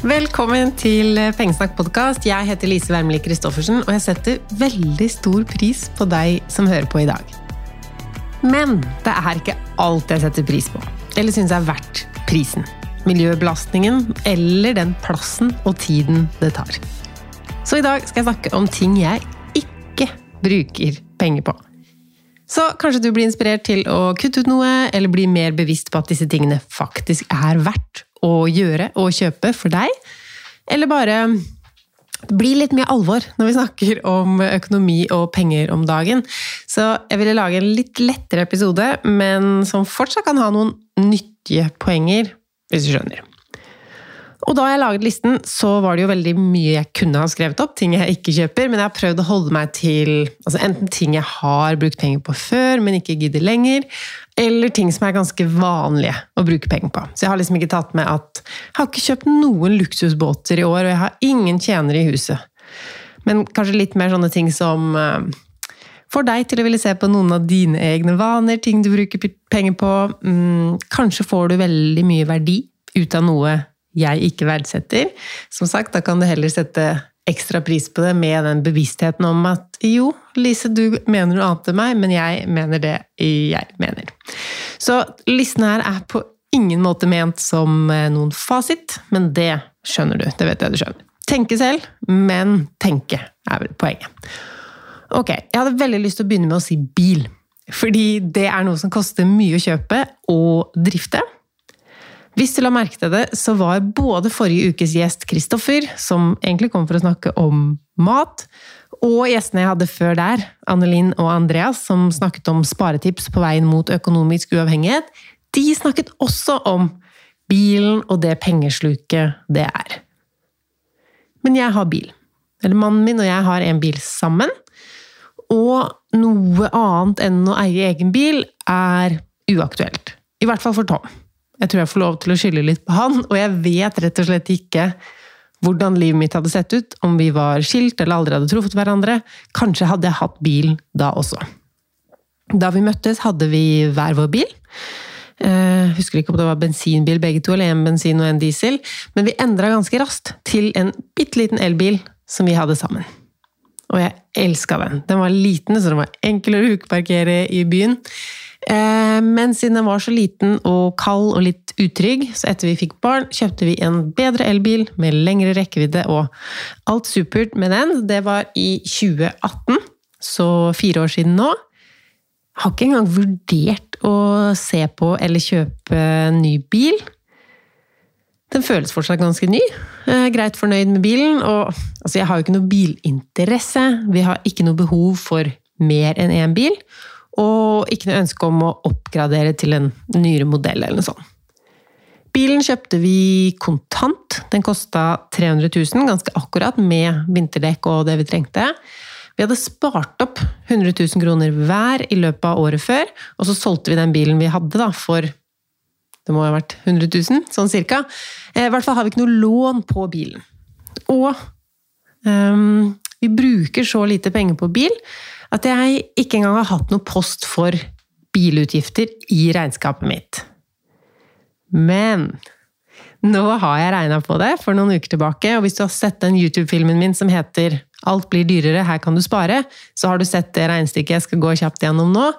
Velkommen til Pengesnakk-podkast. Jeg heter Lise Wermli Christoffersen, og jeg setter veldig stor pris på deg som hører på i dag. Men det er ikke alt jeg setter pris på, eller syns er verdt prisen. Miljøbelastningen eller den plassen og tiden det tar. Så i dag skal jeg snakke om ting jeg ikke bruker penger på. Så kanskje du blir inspirert til å kutte ut noe, eller bli mer bevisst på at disse tingene faktisk er verdt å gjøre og kjøpe for deg. Eller bare bli litt mye alvor når vi snakker om økonomi og penger om dagen. Så jeg ville lage en litt lettere episode, men som fortsatt kan ha noen nyttige poenger, hvis du skjønner. Og da jeg laget listen, så var det jo veldig mye jeg kunne ha skrevet opp, ting jeg ikke kjøper, men jeg har prøvd å holde meg til altså enten ting jeg har brukt penger på før, men ikke gidder lenger, eller ting som er ganske vanlige å bruke penger på. Så jeg har liksom ikke tatt med at jeg har ikke kjøpt noen luksusbåter i år, og jeg har ingen tjenere i huset. Men kanskje litt mer sånne ting som uh, får deg til å ville se på noen av dine egne vaner, ting du bruker penger på. Mm, kanskje får du veldig mye verdi ut av noe jeg ikke verdsetter. Som sagt, da kan du heller sette ekstra pris på det med den bevisstheten om at jo, Lise, du mener noe annet enn meg, men jeg mener det jeg mener. Så listen her er på ingen måte ment som eh, noen fasit, men det skjønner du. Det vet jeg du skjønner. Tenke selv, men tenke er vel poenget. Ok, jeg hadde veldig lyst til å begynne med å si bil. Fordi det er noe som koster mye å kjøpe og drifte. Hvis du la merke til det, så var både forrige ukes gjest Kristoffer, som egentlig kom for å snakke om mat, og gjestene jeg hadde før der, Annelin og Andreas, som snakket om sparetips på veien mot økonomisk uavhengighet, de snakket også om bilen og det pengesluket det er. Men jeg har bil. Eller mannen min og jeg har en bil sammen. Og noe annet enn å eie egen bil er uaktuelt. I hvert fall for Tom. Jeg tror jeg får lov til å skylde litt på han, og jeg vet rett og slett ikke hvordan livet mitt hadde sett ut om vi var skilt eller aldri hadde truffet hverandre. Kanskje hadde jeg hatt bil da også. Da vi møttes, hadde vi hver vår bil. Jeg eh, husker ikke om det var bensinbil begge to, eller en bensin og en diesel. Men vi endra ganske raskt til en bitte liten elbil som vi hadde sammen. Og jeg elska den. Den var liten, så den var enkel å ukeparkere i byen. Eh, men siden den var så liten og kald og litt utrygg, så etter vi fikk barn, kjøpte vi en bedre elbil med lengre rekkevidde og alt supert med den. Det var i 2018, så fire år siden nå. Har ikke engang vurdert å se på eller kjøpe ny bil. Den føles fortsatt ganske ny. Jeg er greit fornøyd med bilen. Og altså, jeg har jo ikke noe bilinteresse. Vi har ikke noe behov for mer enn én bil og ikke noe ønske om å oppgradere til en nyere modell eller noe sånt. Bilen kjøpte vi kontant. Den kosta 300 000, ganske akkurat, med vinterdekk og det vi trengte. Vi hadde spart opp 100 000 kroner hver i løpet av året før, og så solgte vi den bilen vi hadde, da, for det må ha vært 100 000, sånn cirka. Eh, I hvert fall har vi ikke noe lån på bilen. Og um, vi bruker så lite penger på bil at jeg ikke engang har hatt noe post for bilutgifter i regnskapet mitt. Men nå har jeg regna på det for noen uker tilbake, og hvis du har sett den YouTube-filmen min som heter 'Alt blir dyrere, her kan du spare', så har du sett det regnestykket jeg skal gå kjapt gjennom nå.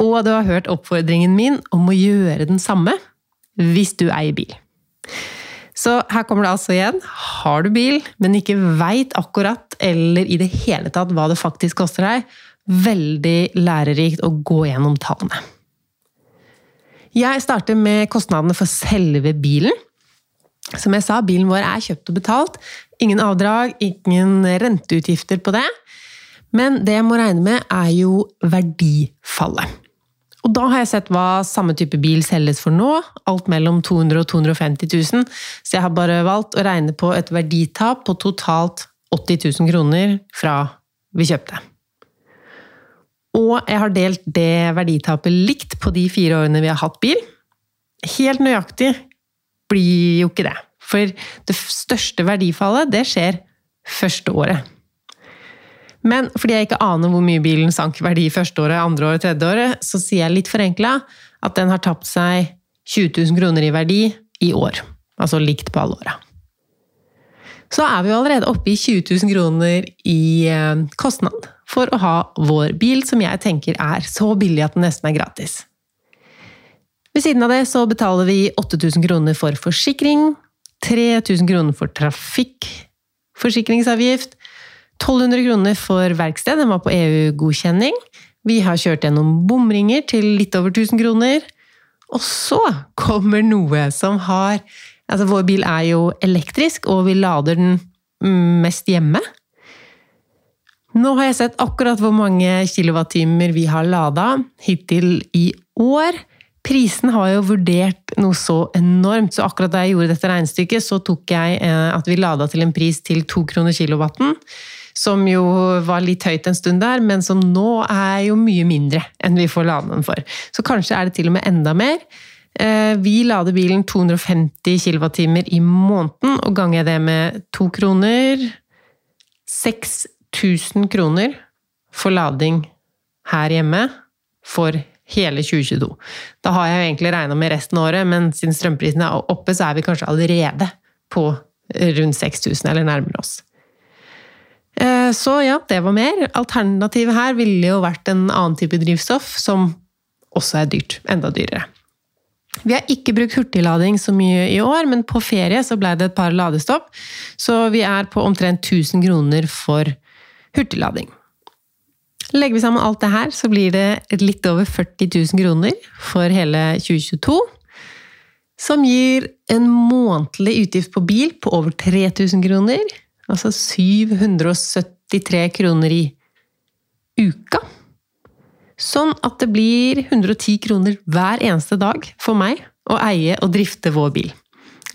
Og du har hørt oppfordringen min om å gjøre den samme hvis du eier bil. Så her kommer det altså igjen. Har du bil, men ikke veit akkurat eller i det hele tatt hva det faktisk koster deg, veldig lærerikt å gå gjennom tallene. Jeg starter med kostnadene for selve bilen. Som jeg sa, bilen vår er kjøpt og betalt. Ingen avdrag, ingen renteutgifter på det. Men det jeg må regne med, er jo verdifallet. Og da har jeg sett hva samme type bil selges for nå, alt mellom 200 og 250 000, så jeg har bare valgt å regne på et verditap på totalt 80 000 kroner fra vi kjøpte. Og jeg har delt det verditapet likt på de fire årene vi har hatt bil. Helt nøyaktig blir jo ikke det. For det største verdifallet, det skjer første året. Men fordi jeg ikke aner hvor mye bilen sank verdi første året, andre året, tredje året, så sier jeg litt forenkla at den har tapt seg 20 000 kroner i verdi i år. Altså likt på alle åra. så er vi jo allerede oppe i 20 000 kroner i eh, kostnad for å ha vår bil, som jeg tenker er så billig at den nesten er gratis. Ved siden av det så betaler vi 8000 kroner for forsikring, 3000 kroner for trafikkforsikringsavgift, 1200 kroner for verksted, den var på EU-godkjenning. Vi har kjørt gjennom bomringer til litt over 1000 kroner. Og så kommer noe som har Altså, vår bil er jo elektrisk, og vi lader den mest hjemme. Nå har jeg sett akkurat hvor mange kilowattimer vi har lada hittil i år. Prisen har jo vurdert noe så enormt, så akkurat da jeg gjorde dette regnestykket, så tok jeg eh, at vi lada til en pris til to kroner kilowatten. Som jo var litt høyt en stund der, men som nå er jo mye mindre enn vi får lade den for. Så kanskje er det til og med enda mer. Eh, vi lader bilen 250 kWt i måneden, og ganger det med to kroner 6000 kroner for lading her hjemme for hele 2022. Da har jeg jo egentlig regna med resten av året, men siden strømprisen er oppe, så er vi kanskje allerede på rundt 6000, eller nærmere oss. Eh, så ja, det var mer. Alternativet her ville jo vært en annen type drivstoff, som også er dyrt. Enda dyrere. Vi har ikke brukt hurtiglading så mye i år, men på ferie så ble det et par ladestopp. Så vi er på omtrent 1000 kroner for hurtiglading. Legger vi sammen alt det her, så blir det litt over 40 000 kroner for hele 2022. Som gir en månedlig utgift på bil på over 3000 kroner. Altså 773 kroner i uka. Sånn at det blir 110 kroner hver eneste dag for meg å eie og drifte vår bil.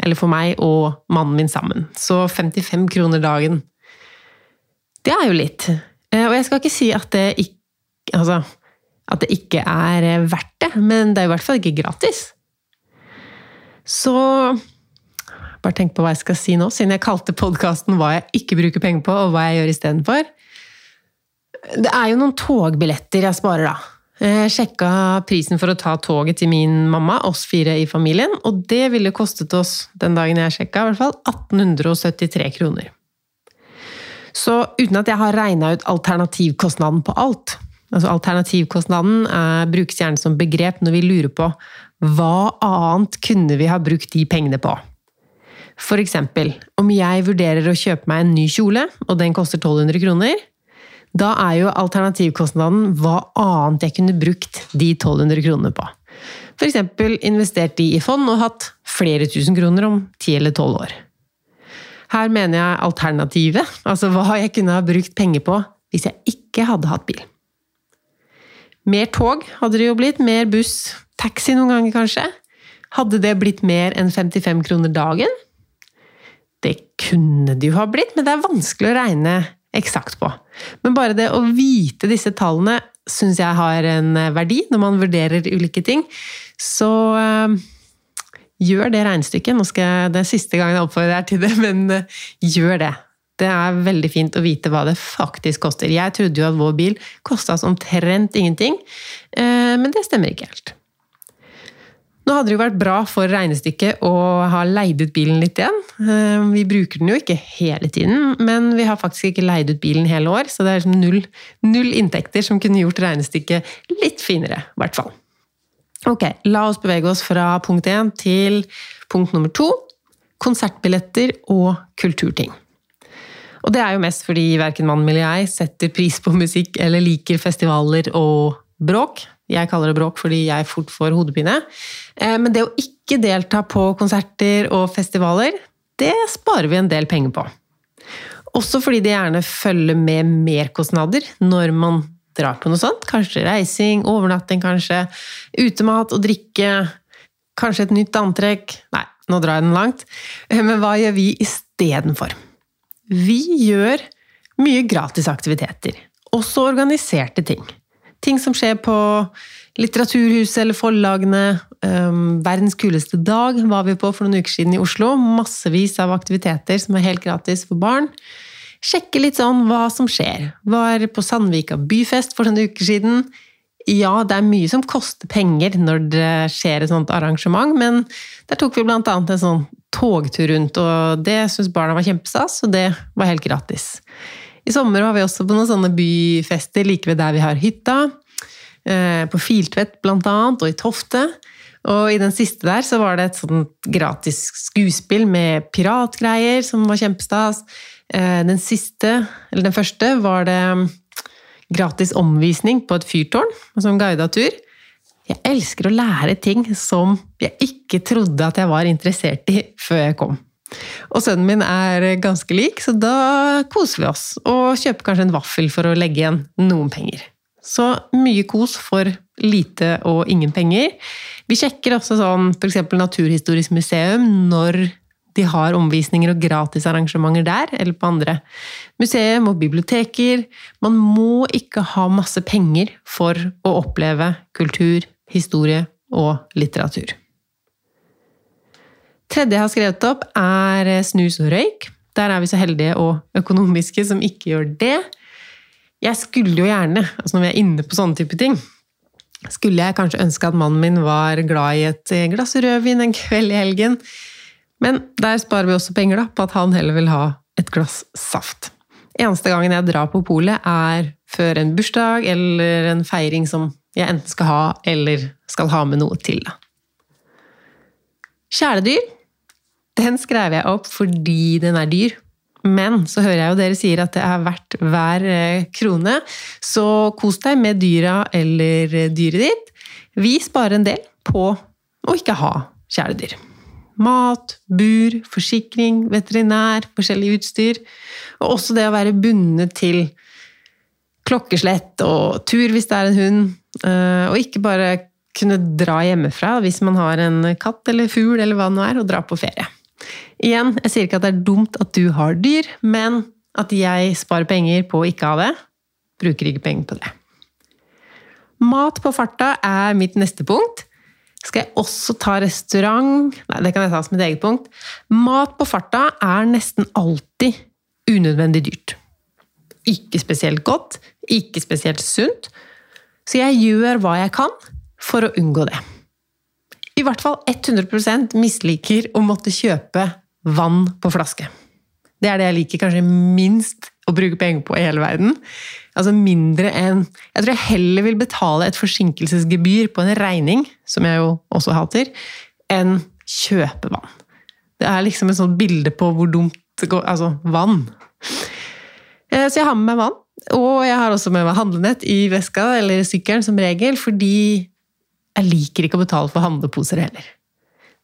Eller for meg og mannen min sammen. Så 55 kroner dagen. Det er jo litt. Eh, og jeg skal ikke si at det ikke Altså at det ikke er eh, verdt det, men det er i hvert fall ikke gratis. Så bare tenk på hva jeg skal si nå, siden jeg kalte podkasten 'Hva jeg ikke bruker penger på, og hva jeg gjør istedenfor'. Det er jo noen togbilletter jeg sparer, da. Jeg sjekka prisen for å ta toget til min mamma, oss fire i familien, og det ville kostet oss, den dagen jeg sjekka, i hvert fall 1873 kroner. Så uten at jeg har regna ut alternativkostnaden på alt altså Alternativkostnaden er, eh, brukes gjerne som begrep når vi lurer på hva annet kunne vi ha brukt de pengene på? For eksempel, om jeg vurderer å kjøpe meg en ny kjole, og den koster 1200 kroner, da er jo alternativkostnaden hva annet jeg kunne brukt de 1200 kronene på. F.eks. investert de i fond og hatt flere tusen kroner om 10 eller 12 år. Her mener jeg alternativet, altså hva jeg kunne ha brukt penger på hvis jeg ikke hadde hatt bil. Mer tog hadde det jo blitt, mer buss, taxi noen ganger kanskje. Hadde det blitt mer enn 55 kroner dagen? Det kunne det jo ha blitt, men det er vanskelig å regne eksakt på. Men bare det å vite disse tallene syns jeg har en eh, verdi når man vurderer ulike ting. Så øh, gjør det regnestykket. Nå skal jeg, det er siste gangen jeg oppfordrer deg til det, men øh, gjør det. Det er veldig fint å vite hva det faktisk koster. Jeg trodde jo at vår bil kosta oss omtrent ingenting, men det stemmer ikke helt. Nå hadde det jo vært bra for regnestykket å ha leid ut bilen litt igjen. Eh, vi bruker den jo ikke hele tiden, men vi har faktisk ikke leid ut bilen hele år, så det er null, null inntekter som kunne gjort regnestykket litt finere, i hvert fall. Ok, la oss bevege oss fra punkt én til punkt nummer to. Konsertbilletter og kulturting. Og det er jo mest fordi verken mannen eller jeg setter pris på musikk eller liker festivaler og bråk. Jeg kaller det bråk fordi jeg fort får hodepine. Eh, men det å ikke delta på konserter og festivaler, det sparer vi en del penger på. Også fordi det gjerne følger med merkostnader når man drar på noe sånt. Kanskje reising, overnatting, kanskje. Utemat og drikke. Kanskje et nytt antrekk. Nei, nå drar jeg den langt. Eh, men hva gjør vi istedenfor? Vi gjør mye gratis aktiviteter. Også organiserte ting. Ting som skjer på Litteraturhuset eller forlagene. Um, verdens kuleste dag var vi på for noen uker siden i Oslo. Massevis av aktiviteter som er helt gratis for barn. Sjekke litt sånn hva som skjer. Var på Sandvika byfest for noen uker siden. Ja, det er mye som koster penger når det skjer et sånt arrangement, men der tok vi annet en sånn togtur rundt, og det syntes barna var kjempestas, og det var helt gratis. I sommer var vi også på noen sånne byfester like ved der vi har hytta. Eh, på Filtvet blant annet, og i Tofte. Og i den siste der så var det et sånt gratis skuespill med piratgreier som var kjempestas. Eh, den siste, eller den første, var det gratis omvisning på et fyrtårn, som guida tur. Jeg elsker å lære ting som jeg ikke trodde at jeg var interessert i før jeg kom. Og sønnen min er ganske lik, så da koser vi oss og kjøper kanskje en vaffel for å legge igjen noen penger. Så mye kos for lite og ingen penger. Vi sjekker også sånn f.eks. Naturhistorisk museum når de har omvisninger og gratisarrangementer der, eller på andre museum og biblioteker. Man må ikke ha masse penger for å oppleve kultur, historie og litteratur. Tredje jeg har skrevet opp, er snus og røyk. Der er vi så heldige og økonomiske som ikke gjør det. Jeg skulle jo gjerne, altså når vi er inne på sånne type ting, skulle jeg kanskje ønske at mannen min var glad i et glass rødvin en kveld i helgen. Men der sparer vi også penger da, på at han heller vil ha et glass saft. Eneste gangen jeg drar på polet, er før en bursdag eller en feiring som jeg enten skal ha, eller skal ha med noe til. Kjæledyr, den skrev jeg opp fordi den er dyr. Men så hører jeg jo dere sier at det er verdt hver eh, krone, så kos deg med dyra eller dyret ditt. Vi sparer en del på å ikke ha kjæledyr. Mat, bur, forsikring, veterinær, forskjellig utstyr. Og også det å være bundet til klokkeslett og tur hvis det er en hund. Eh, og ikke bare kunne dra hjemmefra hvis man har en katt eller fugl eller hva det nå er, og dra på ferie. Igjen, jeg sier ikke at det er dumt at du har dyr, men at jeg sparer penger på å ikke ha det. Bruker ikke penger på det. Mat på farta er mitt neste punkt. Skal jeg også ta restaurant? Nei, det kan jeg ta som et eget punkt. Mat på farta er nesten alltid unødvendig dyrt. Ikke spesielt godt, ikke spesielt sunt. Så jeg gjør hva jeg kan for å unngå det. I hvert fall 100% misliker å måtte kjøpe vann på flaske. Det er det jeg liker kanskje minst å bruke penger på i hele verden. Altså mindre enn Jeg tror jeg heller vil betale et forsinkelsesgebyr på en regning, som jeg jo også hater, enn kjøpe vann. Det er liksom et sånt bilde på hvor dumt det går Altså, vann. Eh, så jeg har med meg vann. Og jeg har også med meg handlenett i veska eller sykkelen som regel, fordi jeg liker ikke å betale for handleposer heller.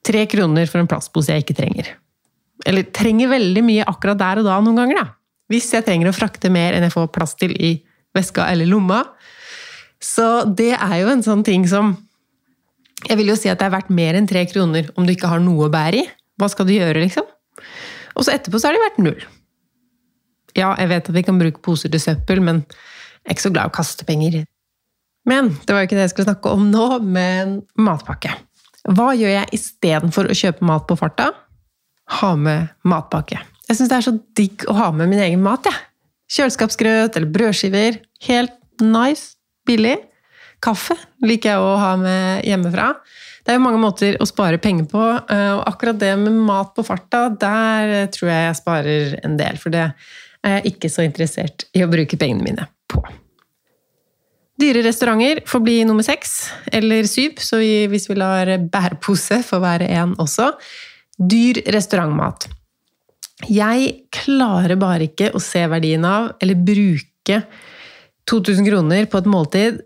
Tre kroner for en plastpose jeg ikke trenger. Eller trenger veldig mye akkurat der og da noen ganger, da. Hvis jeg trenger å frakte mer enn jeg får plass til i veska eller lomma. Så det er jo en sånn ting som Jeg vil jo si at det er verdt mer enn tre kroner om du ikke har noe å bære i. Hva skal du gjøre, liksom? Og så etterpå så har det vært null. Ja, jeg vet at vi kan bruke poser til søppel, men jeg er ikke så glad i å kaste penger. Men det var jo ikke det jeg skulle snakke om nå, men matpakke. Hva gjør jeg istedenfor å kjøpe mat på farta? Ha med matpakke. Jeg syns det er så digg å ha med min egen mat. Ja. Kjøleskapsgrøt eller brødskiver. Helt nice. Billig. Kaffe liker jeg å ha med hjemmefra. Det er jo mange måter å spare penger på, eh, og akkurat det med mat på farta, der tror jeg jeg sparer en del. For det er jeg ikke så interessert i å bruke pengene mine på. Dyre restauranter får bli nummer seks eller syv, så hvis vi lar bærepose få være én også. Dyr restaurantmat. Jeg klarer bare ikke å se verdien av, eller bruke 2000 kroner på et måltid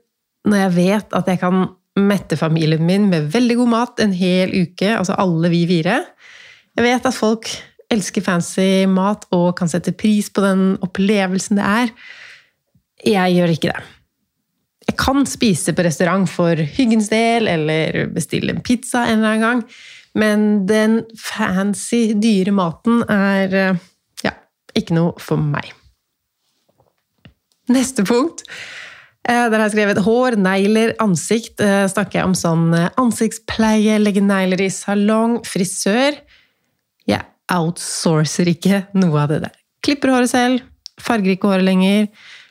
når jeg vet at jeg kan mette familien min med veldig god mat en hel uke, altså alle vi fire. Jeg vet at folk elsker fancy mat og kan sette pris på den opplevelsen det er. Jeg gjør ikke det. Kan spise på restaurant for hyggens del, eller bestille en pizza en eller annen gang. Men den fancy, dyre maten er eh, ja, ikke noe for meg. Neste punkt. Eh, der har jeg skrevet hår, negler, ansikt. Eh, snakker jeg om sånn ansiktspleie, legge negler i salong, frisør. Jeg outsourcer ikke noe av det der. Klipper håret selv, farger ikke håret lenger.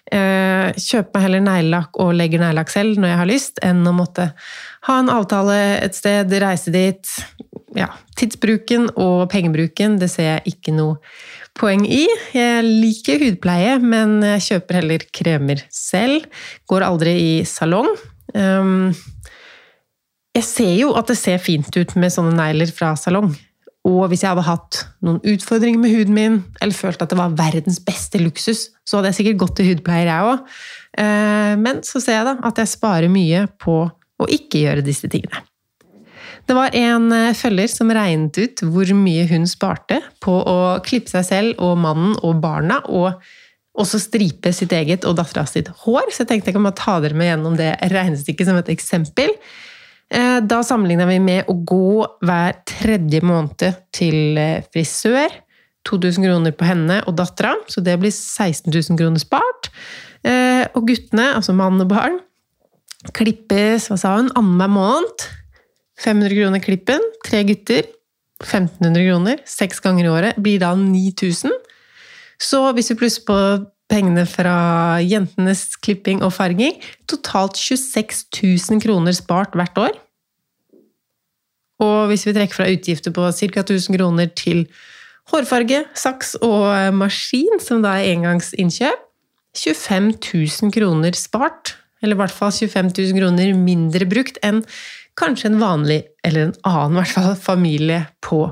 Eh, kjøper meg heller neglelakk og legger neglelakk selv når jeg har lyst, enn å måtte ha en avtale et sted, reise dit. Ja, tidsbruken og pengebruken, det ser jeg ikke noe poeng i. Jeg liker hudpleie, men jeg kjøper heller kremer selv. Går aldri i salong. Um, jeg ser jo at det ser fint ut med sånne negler fra salong. Og hvis jeg hadde hatt noen utfordringer med huden min, eller følt at det var verdens beste luksus, så hadde jeg sikkert gått til hudpleier, jeg òg. Eh, men så ser jeg da at jeg sparer mye på å ikke gjøre disse tingene. Det var en eh, følger som regnet ut hvor mye hun sparte på å klippe seg selv og mannen og barna, og også stripe sitt eget og dattera sitt hår. Så jeg tenkte jeg kan ta dere med gjennom det regnestykket som et eksempel. Eh, da sammenligna vi med å gå hver tredje måned til eh, frisør. 2000 kroner på henne og dattera, så det blir 16 000 kroner spart. Og guttene, altså mann og barn, klippes hva sa hun, annenhver måned. 500 kroner klippen, tre gutter, 1500 kroner, seks ganger i året, blir da 9000. Så hvis vi plusser på pengene fra jentenes klipping og farging, totalt 26 000 kroner spart hvert år. Og hvis vi trekker fra utgifter på ca. 1000 kroner til hårfarge, saks og maskin, som da er engangsinnkjøp, 25 000 kroner spart. Eller i hvert fall 25 000 kroner mindre brukt enn kanskje en vanlig, eller en annen i hvert fall, familie på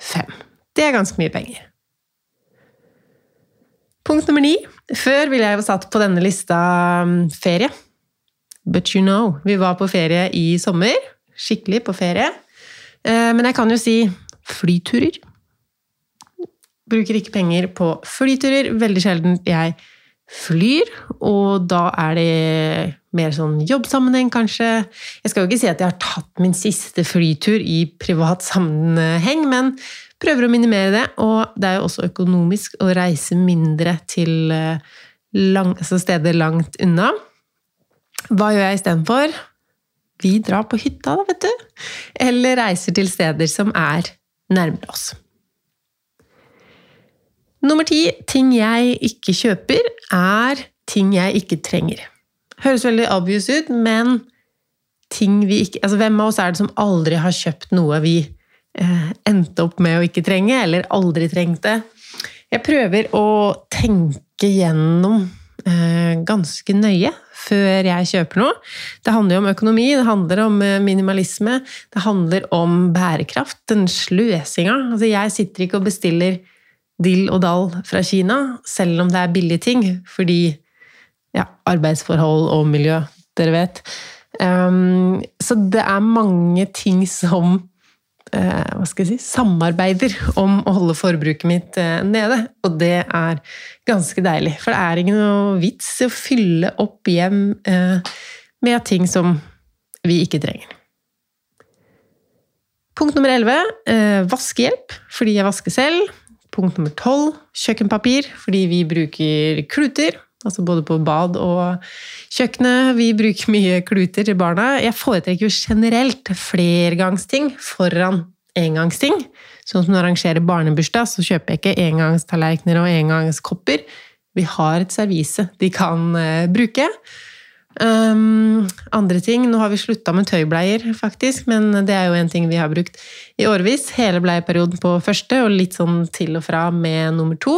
fem. Det er ganske mye penger. Punkt nummer ni. Før ville jeg jo satt på denne lista um, ferie. But you know, vi var på ferie i sommer. Skikkelig på ferie. Eh, men jeg kan jo si flyturer. Bruker ikke penger på flyturer. Veldig sjelden jeg flyr, og da er det mer sånn jobbsammenheng, kanskje. Jeg skal jo ikke si at jeg har tatt min siste flytur i privat sammenheng, men prøver å minimere det. Og det er jo også økonomisk å reise mindre til eh, lang, altså steder langt unna. Hva gjør jeg istedenfor? Vi drar på hytta, da, vet du. Eller reiser til steder som er nærmere oss. Nummer ti ting jeg ikke kjøper, er ting jeg ikke trenger. Høres veldig obvious ut, men ting vi ikke Altså, hvem av oss er det som aldri har kjøpt noe vi eh, endte opp med å ikke trenge, eller aldri trengte? Jeg prøver å tenke gjennom eh, ganske nøye før jeg kjøper noe. Det handler jo om økonomi, det handler om eh, minimalisme, det handler om bærekraft, den sløsinga. Altså, jeg sitter ikke og bestiller dill og dall fra Kina, selv om det er billige ting, fordi ja, arbeidsforhold og miljø, dere vet. Um, så det er mange ting som hva skal jeg si, samarbeider om å holde forbruket mitt uh, nede. Og det er ganske deilig. For det er ingen vits i å fylle opp hjem uh, med ting som vi ikke trenger. Punkt nummer 11 vaskehjelp, fordi jeg vasker selv. Punkt nummer tolv kjøkkenpapir, fordi vi bruker kluter. Altså både på bad og kjøkkenet. Vi bruker mye kluter til barna. Jeg foretrekker jo generelt flergangsting foran engangsting. Sånn som når jeg arrangerer barnebursdag, så kjøper jeg ikke engangstallerkener og engangskopper. Vi har et servise de kan uh, bruke. Um, andre ting Nå har vi slutta med tøybleier, faktisk, men det er jo en ting vi har brukt i årevis. Hele bleieperioden på første, og litt sånn til og fra med nummer to.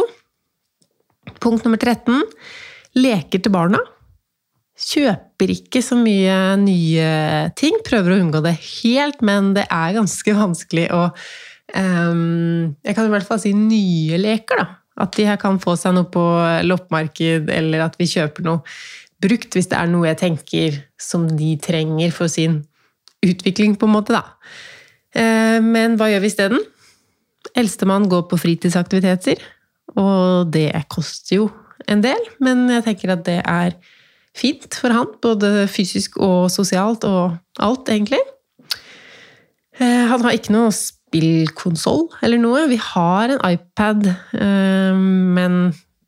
Punkt nummer 13 leker til barna. Kjøper ikke så mye nye ting. Prøver å unngå det helt, men det er ganske vanskelig å um, Jeg kan i hvert fall si nye leker, da. At de her kan få seg noe på loppemarked, eller at vi kjøper noe brukt hvis det er noe jeg tenker som de trenger for sin utvikling, på en måte, da. Eh, men hva gjør vi isteden? Eldstemann går på fritidsaktiviteter, og det koster jo en del, men jeg tenker at det er fint for han, både fysisk og sosialt og alt, egentlig. Eh, han har ikke noe spillkonsoll eller noe. Vi har en iPad, eh, men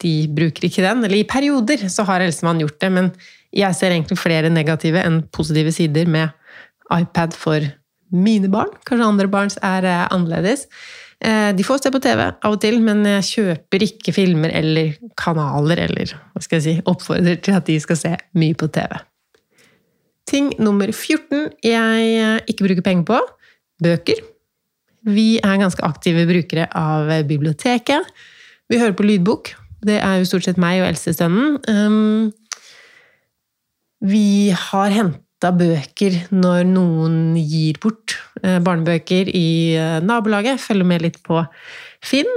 de bruker ikke den. Eller i perioder så har Elsemann gjort det, men jeg ser egentlig flere negative enn positive sider med iPad for mine barn. Kanskje andre barns er eh, annerledes. Eh, de får se på TV av og til, men jeg kjøper ikke filmer eller kanaler eller hva skal jeg si, oppfordrer til at de skal se mye på TV. Ting nummer 14 jeg eh, ikke bruker penger på bøker. Vi er ganske aktive brukere av biblioteket. Vi hører på lydbok. Det er jo stort sett meg og eldstesønnen. Um, vi har henta bøker når noen gir bort barnebøker i eh, nabolaget. Følger med litt på Finn,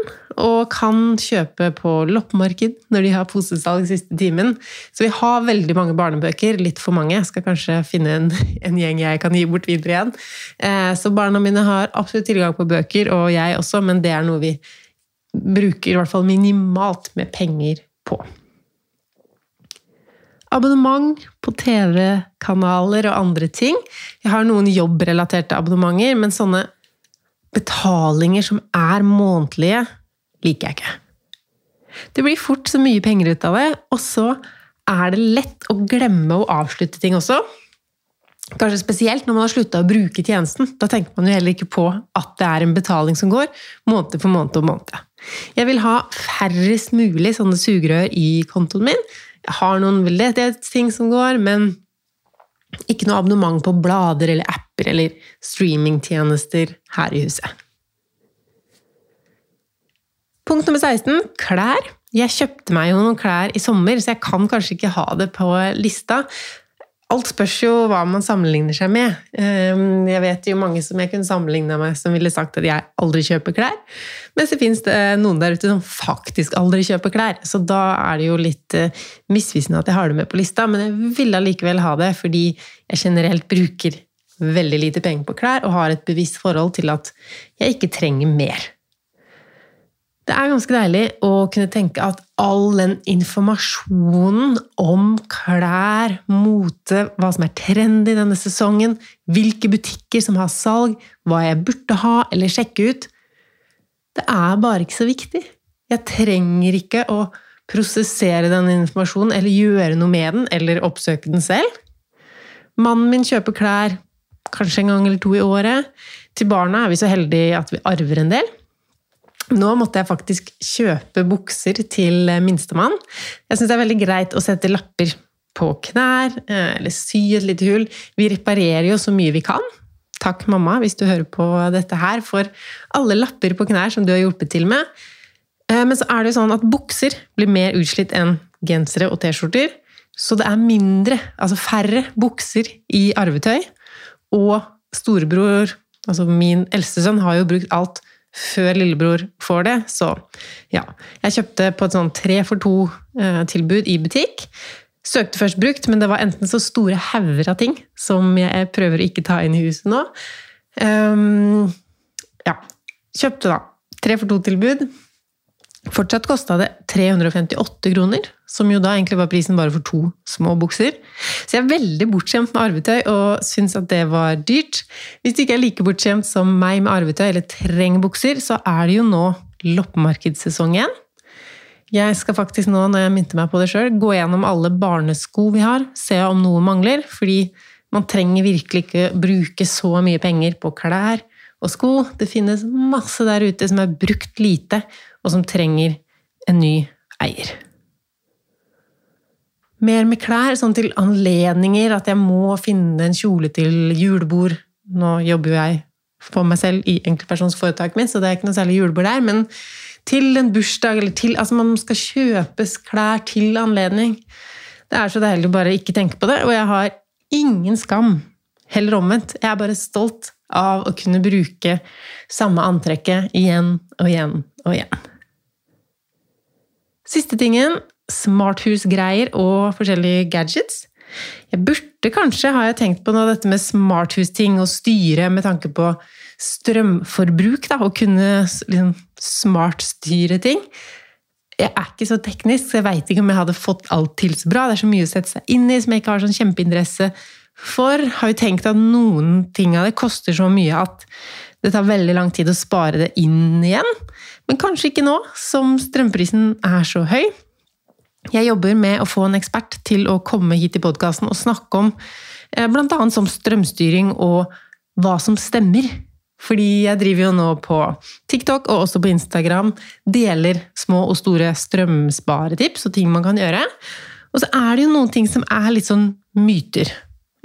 og kan kjøpe på loppemarked når de har posesalg siste timen. Så vi har veldig mange barnebøker, litt for mange. Jeg skal kanskje finne en, en gjeng jeg kan gi bort videre igjen. Eh, så barna mine har absolutt tilgang på bøker, og jeg også, men det er noe vi bruker i hvert fall minimalt med penger på abonnement på TV-kanaler og andre ting. Jeg har noen jobbrelaterte abonnementer, men sånne betalinger som er månedlige, liker jeg ikke. Det blir fort så mye penger ut av det, og så er det lett å glemme å avslutte ting også. Kanskje spesielt når man har slutta å bruke tjenesten. Da tenker man jo heller ikke på at det er en betaling som går måned for måned og måned. Jeg vil ha færrest mulig sånne sugerør i kontoen min, jeg har noen veldedighetsting som går, men ikke noe abonnement på blader eller apper eller streamingtjenester her i huset. Punkt nummer 16 klær. Jeg kjøpte meg jo noen klær i sommer, så jeg kan kanskje ikke ha det på lista. Alt spørs jo hva man sammenligner seg med. Ehm, jeg vet jo mange som jeg kunne sammenligna meg som ville sagt at jeg aldri kjøper klær. Men så fins det noen der ute som faktisk aldri kjøper klær. Så da er det jo litt eh, misvisende at jeg har det med på lista, men jeg ville allikevel ha det fordi jeg generelt bruker veldig lite penger på klær og har et bevisst forhold til at jeg ikke trenger mer. Det er ganske deilig å kunne tenke at all den informasjonen om klær, mote, hva som er trendy denne sesongen, hvilke butikker som har salg, hva jeg burde ha eller sjekke ut Det er bare ikke så viktig. Jeg trenger ikke å prosessere den informasjonen eller gjøre noe med den eller oppsøke den selv. Mannen min kjøper klær kanskje en gang eller to i året. Til barna er vi så heldige at vi arver en del. Nå måtte jeg faktisk kjøpe bukser til minstemann. Jeg syns det er veldig greit å sette lapper på knær, eh, eller sy et lite hull. Vi reparerer jo så mye vi kan. Takk, mamma, hvis du hører på dette her, for alle lapper på knær som du har hjulpet til med. Eh, men så er det jo sånn at bukser blir mer utslitt enn gensere og T-skjorter. Så det er mindre, altså færre, bukser i arvetøy. Og storebror, altså min eldste sønn, har jo brukt alt før lillebror får det. Så ja. Jeg kjøpte på et sånn tre for to-tilbud i butikk. Søkte først brukt, men det var enten så store hauger av ting som jeg prøver å ikke ta inn i huset nå. Um, ja. Kjøpte da tre for to-tilbud. Fortsatt kosta det 358 kroner, som jo da egentlig var prisen bare for to små bukser. Så jeg er veldig bortskjemt med arvetøy og syns at det var dyrt. Hvis du ikke er like bortskjemt som meg med arvetøy eller trenger bukser, så er det jo nå loppemarkedssesong igjen. Jeg skal faktisk nå, når jeg minte meg på det sjøl, gå gjennom alle barnesko vi har, se om noe mangler, fordi man trenger virkelig ikke bruke så mye penger på klær og sko. Det finnes masse der ute som er brukt lite, og som trenger en ny eier. Mer med klær, sånn til anledninger, at jeg må finne en kjole til julebord. Nå jobber jo jeg for meg selv i enkeltpersonsforetaket mitt, så det er ikke noe særlig julebord der. Men til en bursdag, eller til Altså, man skal kjøpes klær til anledning. Det er så deilig å bare ikke tenke på det, og jeg har ingen skam. Heller omvendt. Jeg er bare stolt av å kunne bruke samme antrekket igjen og igjen og igjen. Siste tingen smarthusgreier og forskjellige gadgets. Jeg burde kanskje, har jeg tenkt på nå, dette med smarthusting og styre med tanke på strømforbruk, da, og kunne liksom smartstyre ting. Jeg er ikke så teknisk, så jeg veit ikke om jeg hadde fått alt til så bra. Det er så mye å sette seg inn i som jeg ikke har sånn kjempeinteresse for. Har jo tenkt at noen ting av det koster så mye at det tar veldig lang tid å spare det inn igjen. Men kanskje ikke nå, som strømprisen er så høy. Jeg jobber med å få en ekspert til å komme hit i podkasten og snakke om eh, bl.a. som strømstyring og hva som stemmer. Fordi jeg driver jo nå på TikTok og også på Instagram. Deler små og store strømsparetips og ting man kan gjøre. Og så er det jo noen ting som er litt sånn myter.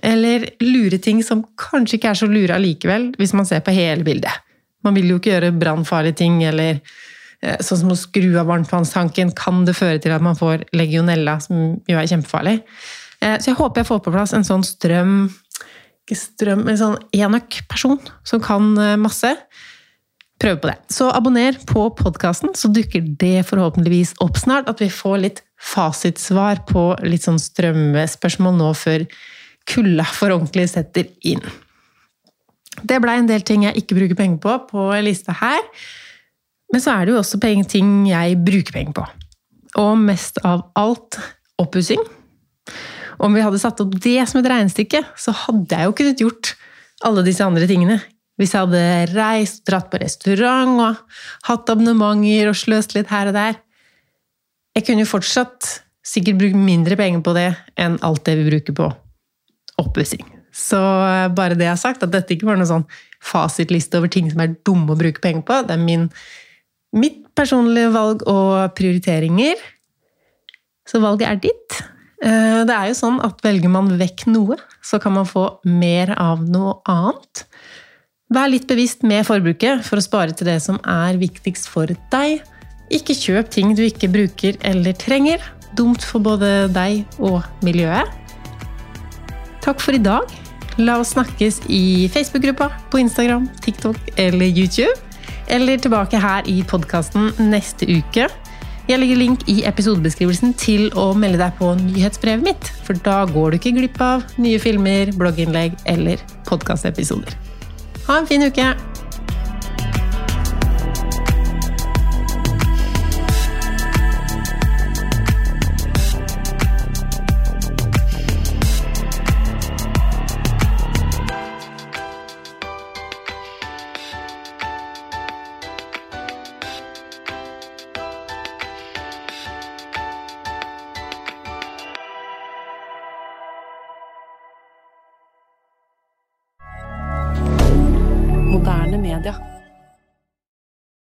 Eller lure ting som kanskje ikke er så lure allikevel, hvis man ser på hele bildet. Man vil jo ikke gjøre brannfarlige ting, eller eh, sånn som å skru av varmtvannstanken kan det føre til at man får legionella, som jo er kjempefarlig. Eh, så jeg håper jeg får på plass en sånn strøm ikke strøm, en sånn enøk-person som kan eh, masse. Prøv på det. Så abonner på podkasten, så dukker det forhåpentligvis opp snart. At vi får litt fasitsvar på litt sånn strømmespørsmål nå før kulda for ordentlig setter inn. Det blei en del ting jeg ikke bruker penger på på lista her. Men så er det jo også ting jeg bruker penger på. Og mest av alt oppussing. Om vi hadde satt opp det som et regnestykke, så hadde jeg jo kunnet gjort alle disse andre tingene. Hvis jeg hadde reist, dratt på restaurant og hatt abonnementer og sløst litt her og der. Jeg kunne jo fortsatt sikkert brukt mindre penger på det enn alt det vi bruker på oppussing. Så eh, bare det jeg har sagt, at dette ikke var noen sånn fasitliste over ting som er dumme å bruke penger på. Det er min, mitt personlige valg og prioriteringer. Så valget er ditt. Eh, det er jo sånn at velger man vekk noe, så kan man få mer av noe annet. Vær litt bevisst med forbruket for å spare til det som er viktigst for deg. Ikke kjøp ting du ikke bruker eller trenger. Dumt for både deg og miljøet. Takk for i dag. La oss snakkes i Facebook-gruppa, på Instagram, TikTok eller YouTube. Eller tilbake her i podkasten neste uke. Jeg legger link i episodebeskrivelsen til å melde deg på nyhetsbrevet mitt. For da går du ikke glipp av nye filmer, blogginnlegg eller podkastepisoder. Ha en fin uke!